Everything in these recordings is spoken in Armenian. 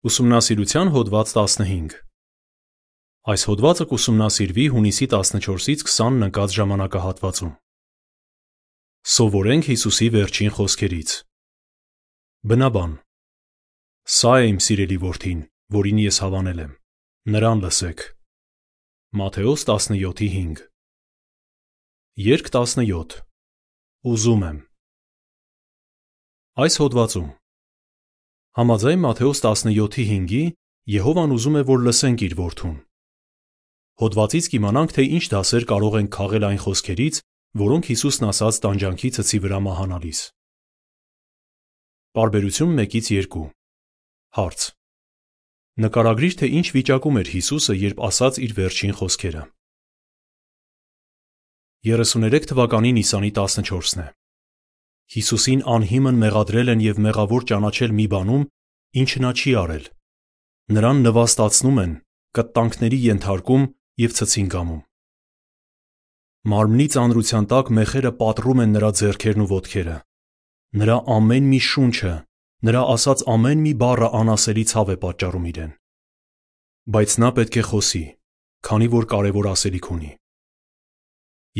Ուսումնասիրության հոդված 15 Այս հոդվածը կուսումնասիրվի հունիսի 14-ից 20-ն ընկած ժամանակահատվածում։ Սովորենք Հիսուսի վերջին խոսքերից։ Բնաբան Սա է իմ սիրելի որդին, որին ես հավանել եմ։ Նրան լսեք։ Մատթեոս 17:5 Երկ 17 Ուզում եմ Այս հոդվածում Համաձայն Մատթեոս 17:5-ի Եհովան ուզում է, որ լսենք իր որդուն։ Հոդվածից կիմանանք, թե ինչ դասեր կարող ենք քաղել այն խոսքերից, որոնք Հիսուսն ասաց տանջանքի ցցի վրա մահանալիս։ Պարբերություն 1-ից 2 Հարց. Նկարագրիր, թե ինչ վիճակում էր Հիսուսը, երբ ասաց իր վերջին խոսքերը։ 33 թվականի Նիսանի 14-ն է։ Հիսուսին անհիմն մեղադրել են եւ մեղավոր ճանաչել մի բանում, ինչը նա չի արել։ Նրան նվաստացնում են, կտտանքների ենթարկում եւ ցցին կամում։ Մարմնի ծանրության տակ մեխերը պատռում են նրա ձեռքերն ու ոտքերը։ Նրա ամեն մի շունչը, նրա ասած ամեն մի բառը անասելի ցավ է պատճառում իրեն։ Բայց նա պետք է խոսի, քանի որ կարևոր ասելիք ունի։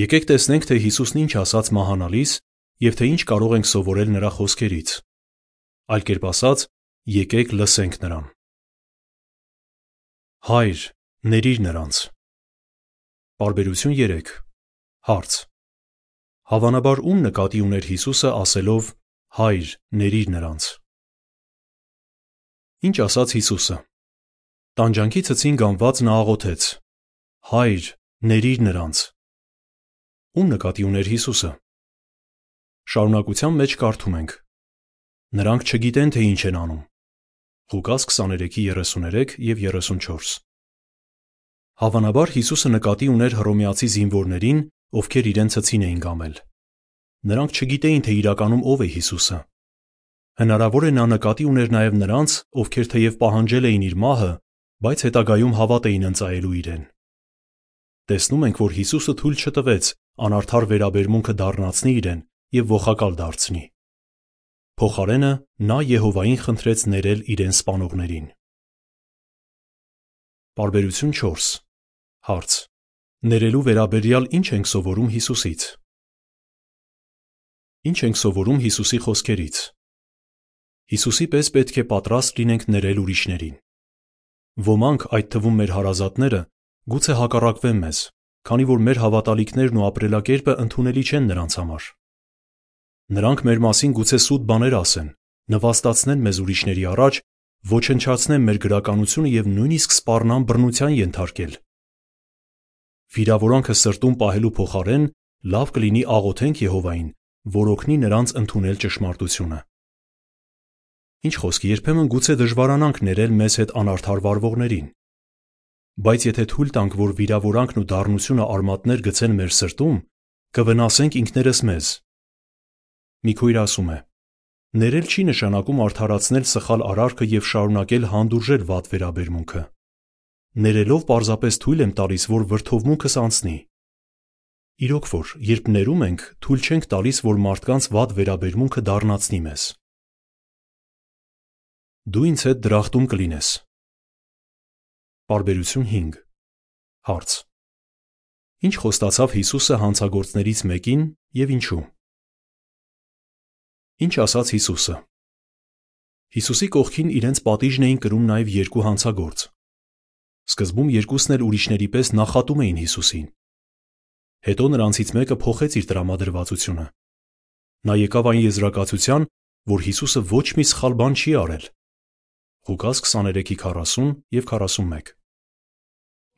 Եկեք տեսնենք, թե Հիսուսն ինչ ասաց մահանալիս եւ թե ինչ կարող ենք սովորել նրա խոսքերից։ Այլ կերպ ասած, եկեք լսենք նրան։ Հայր, ներիր նրանց։ Պարբերություն 3 Հարց. Հավանաբար ում նկատի ուներ Հիսուսը ասելով. Հայր, ներիր նրանց։ Ինչ ասաց Հիսուսը։ Տանջանքի ցցին գանված նա աղոթեց. Հայր, ներիր նրանց։ Ում նկատի ուներ Հիսուսը։ Շարունակության մեջ կարդում ենք. Նրանք չգիտեն, թե ինչ են անում։ Ղուկաս 23:33 եւ 34 Հավանաբար Հիսուսը նկատի ուներ հռոմեացի զինվորներին, ովքեր իրեն ցցին էին գամել։ Նրանք չգիտեին, թե իրականում ով է Հիսուսը։ Հնարավոր է նա նկատի ուներ նաև նրանց, ովքեր թեև պահանջել էին իր մահը, բայց հետագայում հավատ էին ընծայելու իրեն։ Տեսնում ենք, որ Հիսուսը թույլ չտվեց անարդար վերաբերմունքը դառնացնի իրեն եւ ողակալ դարձնի։ Փոխարենը նա Եհովային խնդրեց ներել իրեն սպանողներին։ Պարբերություն 4 Հարց. Ներելու վերաբերյալ ինչ ենք սովորում Հիսուսից։ Ինչ ենք սովորում Հիսուսի խոսքերից։ Հիսուսի պես պետք է պատրաստ լինենք ներել ուրիշներին։ Ոմանք, այդ թվում մեր հարազատները, գուցե հակառակվեն մեզ, քանի որ մեր հավատալիքներն ու ապրելակերպը ընդունելի չեն նրանց համար։ Նրանք մեր մասին գուցե սուտ բաներ ասեն, նվաստացնեն մեզ ուրիշների առաջ, ոչնչացնեն մեր գրականությունը եւ նույնիսկ սպառնան բռնության ենթարկել։ Վիրավորանքը սրտում պահելու փոխարեն լավ կլինի աղոթենք Եհովային, որ օգնի նրանց ընդունել ճշմարտությունը։ Ինչ խոսքի, երբեմն գուցե դժվարանանք ներել մեզ հետ անարդար վարվողներին։ Բայց եթե թույլ տանք, որ վիրավորանքն ու դառնությունը արմատներ գցեն մեր սրտում, կվնասենք ինքներս մեզ, Մի քույր ասում է. Ներել չի նշանակում արդարացնել սխալ արարքը եւ շարունակել հանդուրժել վատ վերաբերմունքը։ Ներելով պարզապես թույլ եմ տալիս, որ վրթովմունքս անցնի։ Իրոք որ, երբ ներում ենք, թույլ չենք տալիս, որ մարդկանց վատ վերաբերմունքը դառնացնի մեզ։ Դու ինձ հետ դրախտում կլինես։ Պարբերություն 5 Հարց. Ինչ խոստացավ Հիսուսը հանցագործներից մեկին եւ ինչու։ Ինչ ասաց Հիսուսը։ Հիսուսի կողքին իրենց պատիժն էին կրում նաև երկու հանցագործ։ Սկզբում երկուսն էլ ուրիշների պես նախատում էին Հիսուսին։ Հետո նրանցից մեկը փոխեց իր տրամադրվածությունը։ Նա եկավ այն եզրակացության, որ Հիսուսը ոչ մի սխալ բան չի արել։ Ղուկաս 23:40 եւ 41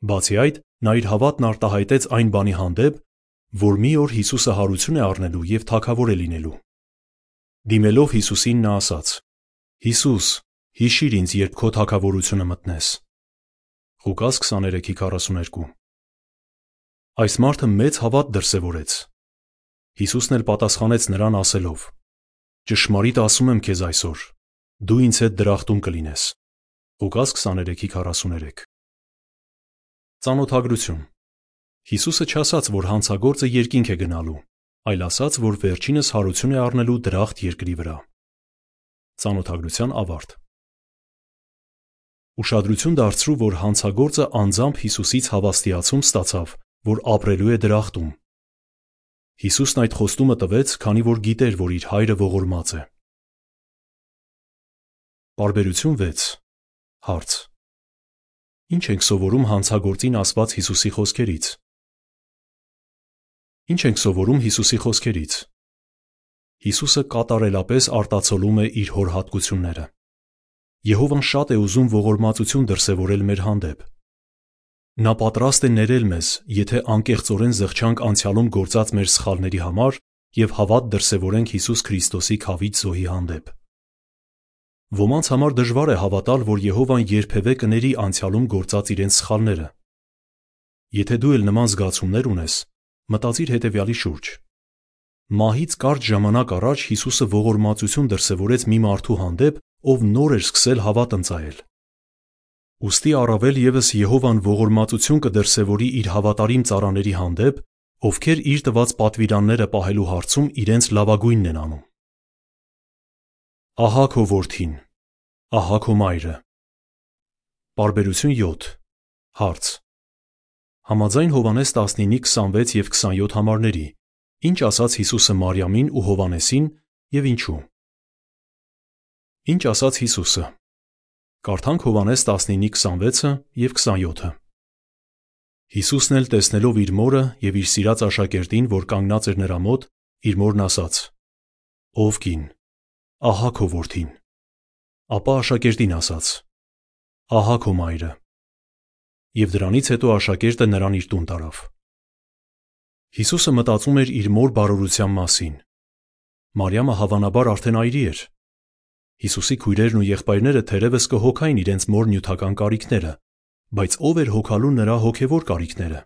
Բացի այդ, նա իր հավատն արտահայտեց այն բանի հանդեպ, որ մի օր Հիսուսը հարություն է առնելու եւ թագավոր է լինելու։ Դիմելով Հիսուսին նա ասաց. Հիսուս, հիշիր ինձ, երբ քո թագավորությունը մտնես։ Ղուկաս 23:42 Այս մարդը մեծ հավատ դրսևորեց։ Հիսուսն էլ պատասխանեց նրան ասելով. Ճշմարիտ ասում եմ քեզ այսօր, դու ինձ հետ դրախտում կլինես։ Ղուկաս 23:43 Ծանոթագրություն Հիսուսը չասաց, որ հանցագործը երկինք է գնալու, այլ ասաց, որ վերջինս հարություն է առնելու դրախտ երկրի վրա։ Ծանոթագրության ավարտ Ուշադրություն դարձրու, որ հանցագործը անձամբ Հիսուսից հավաստիացում ստացավ, որ ապրելու է դրախտում։ Հիսուսն այդ խոստումը տվեց, քանի որ գիտեր, որ իր հայրը ողորմած է։ Բարբերություն 6 Հարց. Ինչ ենք սովորում հանցագործին ասված Հիսուսի խոսքերից։ Ինչ ենք սովորում Հիսուսի խոսքերից։ Հիսուսը կատարելապես արտացոլում է իր հոր հատկությունները։ Եհովան շատ է ուզում ողորմածություն դրսևորել մեր հանդեպ։ Նա պատրաստ է ներել մեզ, եթե անկեղծորեն զղջանք անցյալում գործած մեր սխալների համար եւ հավատ դրսևորենք Հիսուս Քրիստոսի խավիճ զոհի հանդեպ։ Ոմանց համար դժվար է հավատալ, որ Եհովան երբևէ կների անցյալում գործած իրենց սխալները։ Եթե դու էլ նման զգացումներ ունես, մտածիր հետևյալի շուրջ։ Մահից կարճ ժամանակ առաջ Հիսուսը ողորմածություն դրսևորեց մի մարդու հանդեպ, ով նոր էր սկսել հավատ ընծայել։ Ոստի առավել եւս Եհովան ողորմածություն կդրսևորի իր հավատարիմ ծառաների հանդեպ, ովքեր իր տված պատվիրանները պահելու հարցում իրենց լավագույնն են անում։ Ահա քո որդին, ահա քո մայրը։ Բարբերություն 7 Հարց. Համաձայն Հովանես 19:26 եւ 27 համարների, ինչ ասաց Հիսուսը Մարիամին ու Հովանեսին եւ ինչու։ Ինչ ասաց Հիսուսը։ Կարդանք Հովանես 19:26-ը եւ 27-ը։ Հիսուսն էլ տեսնելով իր մորը եւ իր սիրած աշակերտին, որ կանգնած էր նրա մոտ, իր մորն ասաց. Ով կին, ահա քո որդին։ Ապա աշակերտին ասաց. Ահա քո մայրը։ Եվ դրանից հետո աշակերտը նրան իր տուն տարավ։ Հիսուսը մտածում էր իր մոր բարօրության մասին։ Մարիամը հավանաբար արդեն այրի էր։ Հիսուսի քույրերն ու եղբայրները թերևս կհոգային իրենց մոր նյութական կարիքները, բայց ով էր հոգալու նրա հոգևոր կարիքները։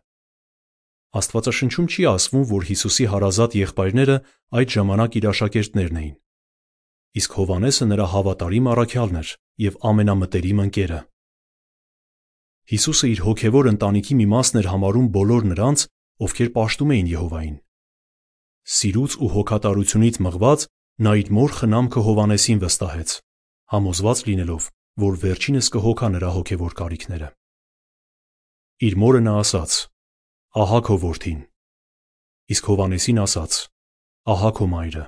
Աստվածաշնչում չի ասվում, որ Հիսուսի հարազատ եղբայրները այդ ժամանակ իր աշակերտներն էին։ Իսկ Հովանեսը նրա հավատարիմ առաքյալն էր եւ ամենամտերիմ ընկերը։ Հիսուսը իր հոգևոր ընտանիքի մի մասն էր համարում բոլոր նրանց, ովքեր պաշտում էին Եհովային։ Սիրուց ու հոգատարությունից մղված նա իր մոր խնամքը Հովանեսին վստահեց, համոզված լինելով, որ վերջինս կհոգա նրա հոգևոր կարիքները։ Իր մորը նա ասաց. Ահա քո որդին։ Իսկ Հովանեսին ասաց. Ահա քո մայրը։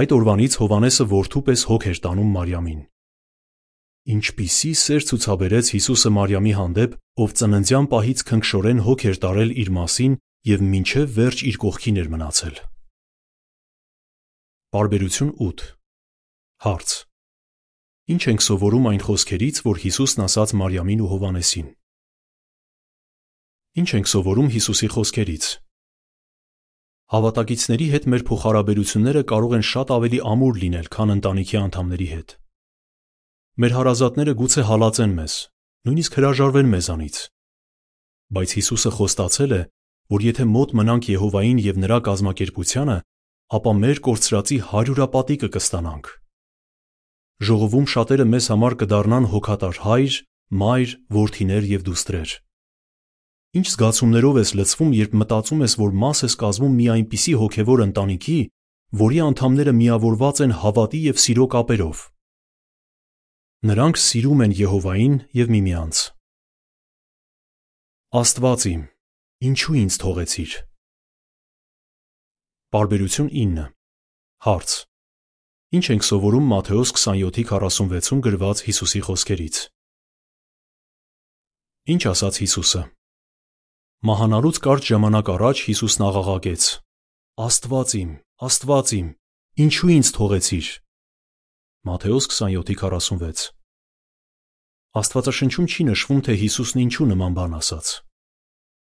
Այդ օրվանից Հովանեսը որդու պես հոգ էր տանում Մարիամին։ Ինչպիսի սեր ցուցաբերեց Հիսուսը Մարիամի հանդեպ, ով ծննդյան պահից քնքշորեն հոգ էր տարել իր մասին եւ մինչեւ վերջ իր կողքին էր մնացել։ Բարբերություն 8 Հարց. Ինչ ենք սովորում այն խոսքերից, որ Հիսուսն ասաց Մարիամին ու Հովանեսին։ Ինչ ենք սովորում Հիսուսի խոսքերից։ Հավատակիցների հետ մեր փոխհարաբերությունները կարող են շատ ավելի ամուր լինել, քան ընտանիքի անդամների հետ։ Մեր հարազատները գուցե հալածեն մեզ, նույնիսկ հրաժարվեն մեզանից։ Բայց Հիսուսը խոստացել է, որ եթե մոտ մնանք Եհովային եւ նրա կազմակերպությանը, ապա մեր կորցրածի հարյուրապատիկը կստանանք։ Ժողովում շատերը մեզ համար կդառնան հոգատար հայր, մայր, որդիներ եւ դուստրեր։ Ինչ զգացումներով ես լցվում, երբ մտածում ես, որ մաս ես կազմում մի այնպիսի հոգևոր ընտանիքի, որի անդամները միավորված են հավատի եւ սիրո կապերով։ Նրանք սիրում են Եհովային եւ միմյանց։ Աստված իմ, ինչու ինձ թողեցիր։ Բարբերություն 9 Հարց. Ինչ ենք սովորում Մատթեոս 27:46-ում գրված Հիսուսի խոսքերից։ Ինչ ասաց Հիսուսը։ Մահանալուց կարճ ժամանակ առաջ Հիսուսն աղաղակեց. Աստված իմ, Աստված իմ, ինչու ինձ թողեցիր։ Մատթեոս 27:46 Աստվածաշնչում չի նշվում, թե Հիսուսն ինչու նման բան ասաց։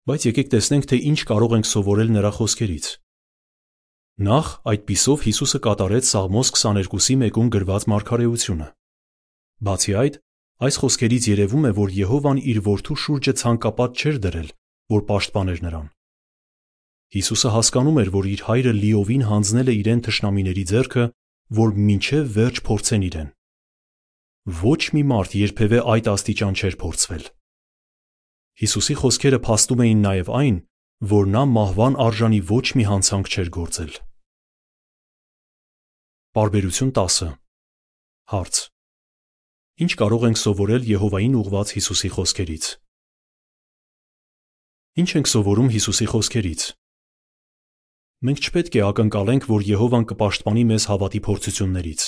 Բայց եկեք տեսնենք, թե ինչ կարող ենք սովորել նրա խոսքերից։ Նախ այդպիսով Հիսուսը կատարեց Սաղմոս 22-ի 1-ում գրված մարգարեությունը։ Բացի այդ, այս խոսքերից երևում է, որ Եհովան իր որդու շուրջը ցանկապատ չէր դրել, որ պաշտպաներ նրան։ Հիսուսը հասկանում էր, որ իր հայրը լիովին հանձնել է իրեն թշնամիների ձեռքը, որ մինչև վերջ փորձեն իրեն։ Ոչ մի մարդ երբևէ այդ աստիճան չէր փորձվել։ Հիսուսի խոսքերը փաստում էին նաև այն, որ նա մահվան արժանի ոչ մի հանցանք չէր գործել։ Բարբերություն 10 Հարց. Ինչ կարող ենք սովորել Եհովային ուղված Հիսուսի խոսքերից։ Ինչ ենք սովորում Հիսուսի խոսքերից։ Մենք չպետք է ակնկալենք, որ Եհովան կպաշտպանի մեզ հավատի փորձություններից։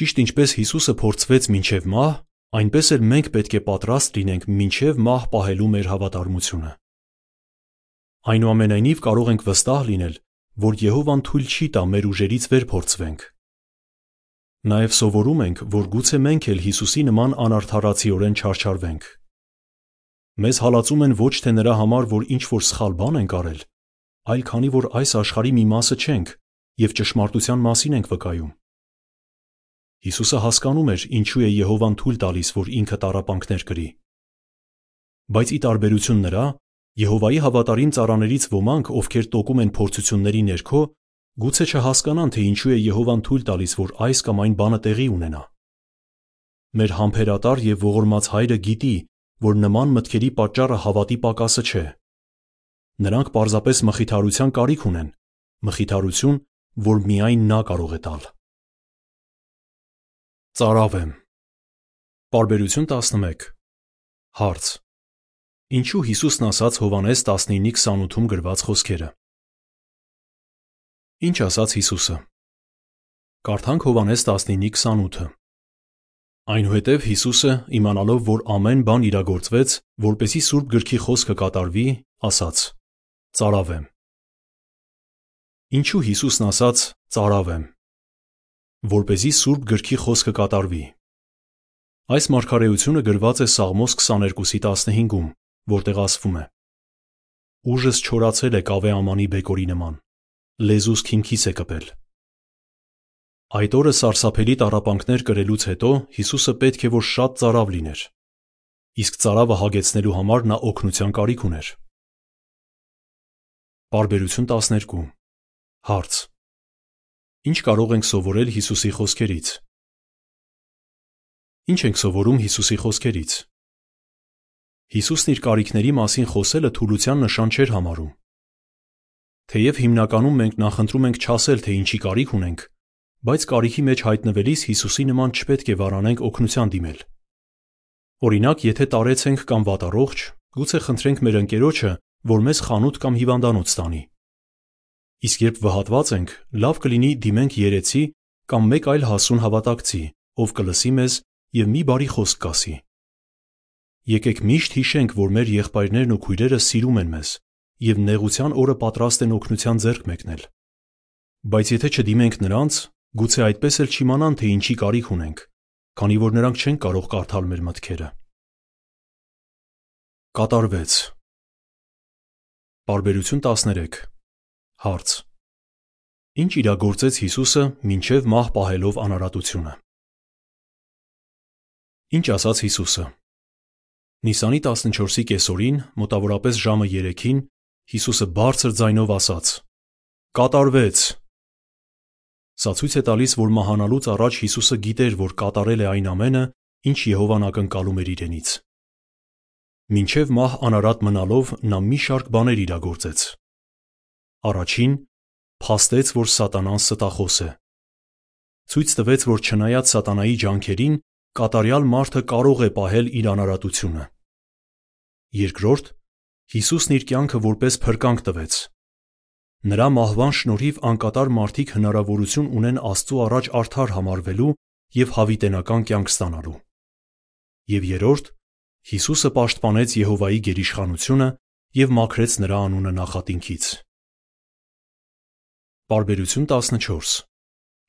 Ճիշտ ինչպես Հիսուսը փորձվեց մինչև մահ, այնպես էլ մենք պետք է պատրաստ լինենք մինչև մահ պահելու մեր հավատարմությունը։ Այնուամենայնիվ կարող ենք վստահ լինել, որ Եհովան թույլ չի տա մեր ուժերից վեր փորձվենք։ Նաև սովորում ենք, որ գուցե մենք էլ Հիսուսի նման անարդարացիորեն չարչարվենք։ Մեզ հալածում են ոչ թե նրա համար, որ ինչ որ սխալ բան ենք արել, այլ քանի որ այս աշխարհի մի մասը չենք եւ ճշմարտության մասին ենք վկայում։ Հիսուսը հասկանում էր, ինչու է Եհովան թույլ տալիս, որ ինքը տարապանքներ կրի։ Բայց ի տարբերություն նրա, Եհովայի հավատարիմ ծառաներից ոմանք, ովքեր տոկում են փորձությունների ներքո, գուցե չհասկանան, թե ինչու է Եհովան թույլ տալիս, որ այս կամ այն բանը տեղի ունենա։ Մեր համբերատար եւ ողորմած Հայրը գիտի, որ նման մտքերի պատճառը հավատի պակասը չէ։ Նրանք պարզապես մխիթարության կարիք ունեն, մխիթարություն, որ միայն նա կարող է տալ։ Ծարավ եմ։ Բարբերություն 11 Հարց. Ինչու Հիսուսն ասաց Հովանես 19:28-ում գրված խոսքերը։ Ինչ ասաց Հիսուսը։ Կարդանք Հովանես 19:28-ը։ Այնուհետև Հիսուսը, իմանալով, որ ամեն բան իրագործվեց, որպեսի Սուրբ գրքի խոսքը կատարվի, ասաց. Ծարավ եմ։ Ինչու Հիսուսն ասաց. Ծարավ եմ։ Որպեսի Սուրբ գրքի խոսքը կատարվի։ Այս մարգարեությունը գրված է Սաղմոս 22-ի 15-ում, որտեղ ասվում է. Ուժս չորացել է կավե ամանի բեկորի նման, լեզուս քիմքիս է կպել։ Այդ օրը սարսափելի տառապանքներ կրելուց հետո Հիսուսը պետք է որ շատ ծարավ լիներ։ Իսկ ծարավը հագեցնելու համար նա օգնության կարիք ուներ։ Բարբերություն 12 Հարց. Ինչ կարող ենք սովորել Հիսուսի խոսքերից։ Ինչ ենք սովորում Հիսուսի խոսքերից։ Հիսուսն իր կարիքների մասին խոսելը թուլության նշան չէր համարում։ Թեև հիմնականում մենք նախընտրում ենք չասել, թե ինչի կարիք ունենք, բայց կարիքի մեջ հայտնվելիս Հիսուսի նման չպետք է վարանենք օգնության դիմել։ Օրինակ, եթե տարեց ենք կամ վատառողջ, գուցե խնդրենք մեր ընկերոջը, որ մեզ խանութ կամ հիվանդանոց տանի։ Իսկ երբ վհատված ենք, լավ կլինի դիմենք երեցի կամ մեկ այլ հասուն հավատակցի, ով կլսի մեզ եւ մի բարի խոսք կասի։ Եկեք միշտ հիշենք, որ մեր եղբայրներն ու քույրերը սիրում են մեզ եւ նեղության օրը պատրաստ են օգնության ձեռք մեկնել։ Բայց եթե չդիմենք նրանց, գուցե այդպես էլ չիմանան, թե ինչի կարիք ունենք, քանի որ նրանք չեն կարող կարդալ մեր մտքերը։ Կատարվեց։ Բարբերություն 13 Հարց. Ինչ իրագործեց Հիսուսը մինչև մահ պահելով անարատությունը։ Ինչ ասաց Հիսուսը։ Նիսանի 14-ի կեսօրին, մոտավորապես ժամը 3-ին, Հիսուսը բարձր ձայնով ասաց. Կատարվեց։ Սա ցույց է տալիս, որ մահանալուց առաջ Հիսուսը գիտեր, որ կատարել է այն ամենը, ինչ Եհովան ակնկալում էր իրենից։ Մինչև մահ անարատ մնալով նա մի շարք բաներ իրագործեց։ Առաջին, փաստեց, որ Սատանան ստախոս է։ Ցույց տվեց, որ չնայած Սատանայի ջանքերին, կատարյալ մարդը կարող է պահել իր անարատությունը։ Երկրորդ, Հիսուսն իր կյանքը որպես փրկանք տվեց։ Նրա մահվան շնորհիվ անկատար մարդիկ հնարավորություն ունեն Աստծո առաջ արդար համարվելու եւ հավիտենական կյանք ստանալու։ Եվ երրորդ, Հիսուսը պաշտպանեց Եհովայի գերիշխանությունը եւ մաքրեց նրա անունը նախատինքից։ Բարբերություն 14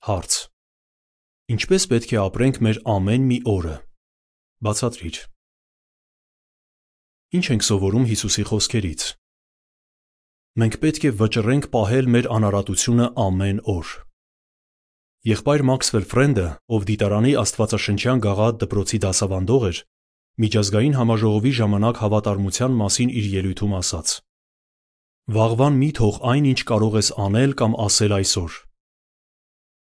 Հարց. Ինչպես պետք է ապրենք մեր ամեն մի օրը։ Բացատրիր։ Ինչ ենք սովորում Հիսուսի խոսքերից։ Մենք պետք է վճռենք պահել մեր անարատությունը ամեն օր։ Եղբայր Մաքսվել Ֆրենդը, ով դիտարանի Աստվածաշնչյան գաղափար դպրոցի դասավանդող էր, միջազգային համաժողովի ժամանակ հավատարմության մասին իր ելույթում ասաց. Վաղվան մի թող այն, ինչ կարող ես անել կամ ասել այսօր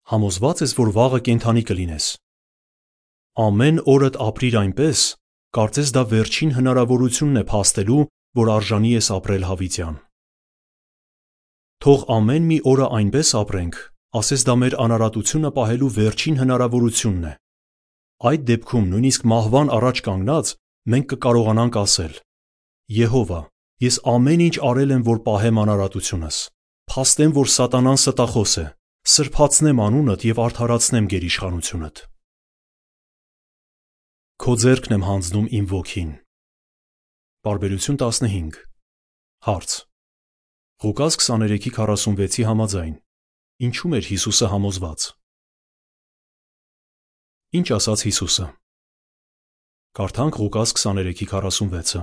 Համոզված ես, որ վաղը կենդանի կլինես։ Ամեն օրդ ապրիր այնպես, կարծես դա վերջին հնարավորությունն է փաստելու, որ արժանի ես ապրել հավիտյան։ Թող ամեն մի օրը այնպես ապրենք, ասես դա մեր անարատությունը պահելու վերջին հնարավորությունն է։ այդ դեպքում նույնիսկ մահվան առաջ կանգնած մենք կկարողանանք ասել. Եհովա, ես ամեն ինչ արել եմ, որ պահեմ անարատությունս։ Փաստեմ, որ սատանան ստախոս է, սրբացնեմ անունդ եւ արդարացնեմ գերիշխանությունդ։ Քո ձեռքն եմ հանձնում իմ ոգին։ Բարբերություն 15 Հարց. Ղուկաս 23:46-ի համաձայն. Ինչու՞մ էր Հիսուսը համոզված։ Ինչ ասաց Հիսուսը։ Կարդանք Ղուկաս 23:46-ը։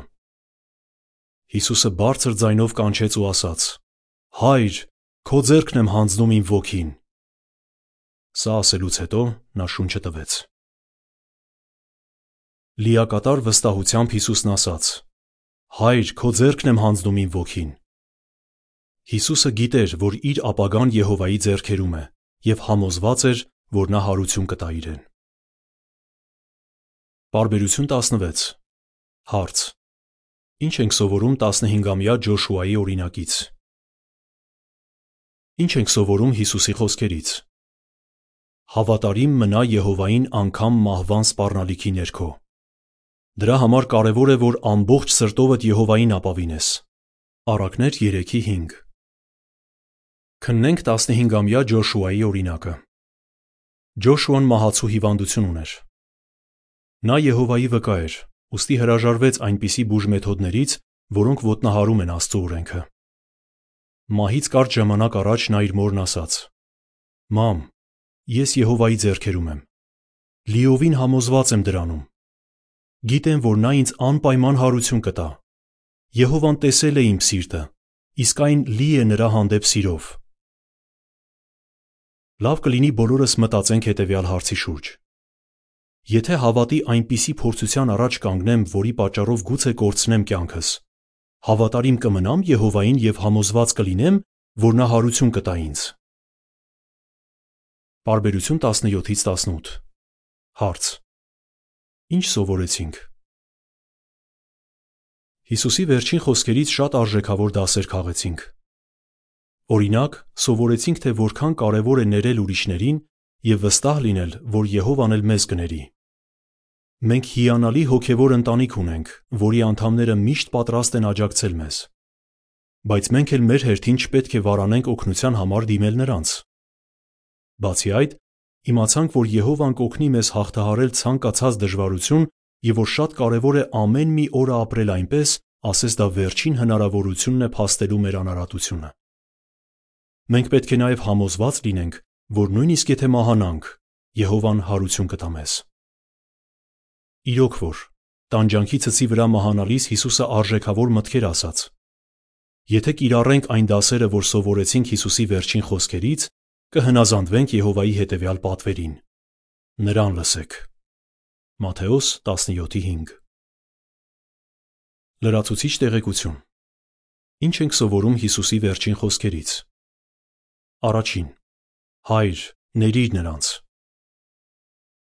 Հիսուսը բարձր ձայնով կանչեց ու ասաց. Հայր, քո ձեռքն եմ հանձնում իմ ոգին։ Սա ասելուց հետո նա շունչը տվեց։ Լիակատար վստահությամբ Հիսուսն ասաց. Հայր, քո ձեռքն եմ հանձնում իմ ոգին։ Հիսուսը գիտեր, որ իր ապագան Եհովայի ձեռքերում է, եւ համոզված էր, որ նա հարություն կտա իրեն։ Բարբերություն 16 Հարց. Ինչ ենք սովորում 15-ամյա Ջոշուայի օրինակից։ Ինչ ենք սովորում Հիսուսի խոսքերից։ Հավատարիմ մնա Եհովային անգամ մահվան սպառնալիքի ներքո։ Դրա համար կարևոր է, որ ամբողջ սրտովդ Եհովային ապավինես։ Առակներ 3:5 Քննենք 15-ամյա Ջոշուայի օրինակը։ Ջոշուան մահացու հիվանդություն ուներ։ Նա Եհովայի վկա էր, ուստի հրաժարվեց այնպիսի բուժմեթոդներից, որոնք ոտնահարում են Աստծո օրենքը։ Մահից կարճ ժամանակ առաջ նա իր մորն ասաց. «Մամ, ես Եհովայի ձեռքերում եմ։ Լիովին համոզված եմ դրանում։ Գիտեմ, որ նա ինձ անպայման հարություն կտա։ Եհովան տեսել է իմ սիրտը, իսկ այն լի է նրա հանդեպ սիրով»։ Լավ կլինի բոլորս մտածենք հետևյալ հարցի շուրջ. Եթե հավատի այնպիսի փորձության առաջ կանգնեմ, որի պատճառով գուցե կորցնեմ կյանքս, հավատարիմ կմնամ Եհովային եւ համոզված կլինեմ, որ նա հարություն կտա ինձ։ Բարբերություն 17-ից 18 Հարց. Ինչ սովորեցինք։ Հիսուսի վերջին խոսքերից շատ արժեքավոր դասեր քաղեցինք։ Օրինակ, սովորեցինք, թե որքան կարևոր է ներել ուրիշներին եւ վստահ լինել, որ Եհովան էլ մեզ կների։ Մենք հիանալի հոգևոր ընտանիք ունենք, որի անդամները միշտ պատրաստ են աջակցել մեզ։ Բայց մենք էլ մեր հերթին չպետք է վարանենք օգնության համար դիմել նրանց։ Բացի այդ, իմացանք, որ Եհովան կօգնի մեզ հաղթահարել ցանկացած դժվարություն եւ որ շատ կարեւոր է ամեն մի օրը ապրել այնպես, ասես դա վերջին հնարավորությունն է փաստելու մեր անարատությունը։ Մենք պետք է նաև համոզված լինենք, որ նույնիսկ եթե մահանանք, Եհովան հարություն կտա մեզ։ Իրոք որ տանջանքի ցծի վրա մահանալիս Հիսուսը արժեքավոր մտքեր ասաց։ Եթե կիրառենք այն դասերը, որ սովորեցինք Հիսուսի վերջին խոսքերից, կհնազանդվենք Եհովայի հետևյալ պատվերին. Նրան լսեք։ Մատթեոս 17:5 Լրացուցիչ տեղեկություն. Ինչ ենք սովորում Հիսուսի վերջին խոսքերից։ Առաջին. Հայր, ներիր նրանց։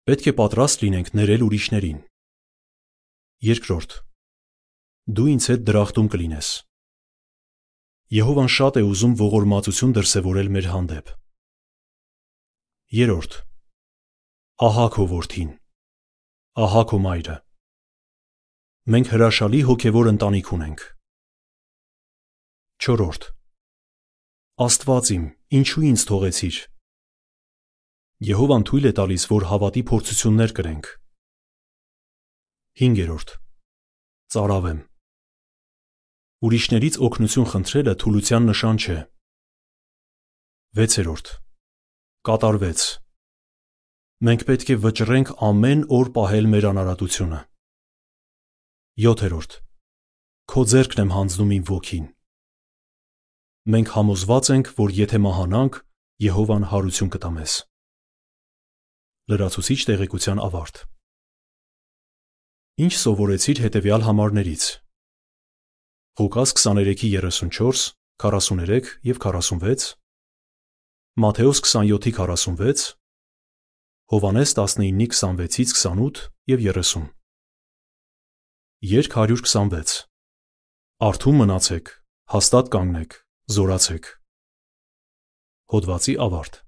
Պետք է պատրաստ լինենք ներել ուրիշներին։ Երկրորդ. Դու ինձ հետ դրախտում կլինես։ Եհովան շատ է ուզում ողորմածություն դրսևորել մեր հանդեպ։ Երորդ. Ահա քո որդին։ Ահա քո մայրը։ Մենք հրաշալի հոգևոր ընտանիք ունենք։ Չորրորդ. Աստված իմ, ինչու ինձ թողեցիր։ Եհովան թույլ է տալիս, որ հավատի փորձություններ կրենք։ 5. Ծարավեմ։ Ուրիշներից օգնություն խնդրելը թուլության նշան չէ։ 6. Կատարվեց։ Մենք պետք է վճռենք ամեն օր պահել մեր անարատությունը։ 7. Քո ձեռքն եմ հանձնում իմ ոգին։ Մենք համոզված ենք, որ եթե մահանանք, Եհովան հարություն կտա մեզ։ Լրացուցիչ տեղեկության ավարտ։ Ինչ սովորեցիր հետևյալ համարներից։ Ղուկաս 23:34, 43 եւ 46, Մատթեոս 27:46, Հովանես 19:26-ից 28 եւ 30։ Երկ 126 Արթուն մնացեք, հաստատ կանգնեք, զորացեք։ Հոդվացի ավարտ։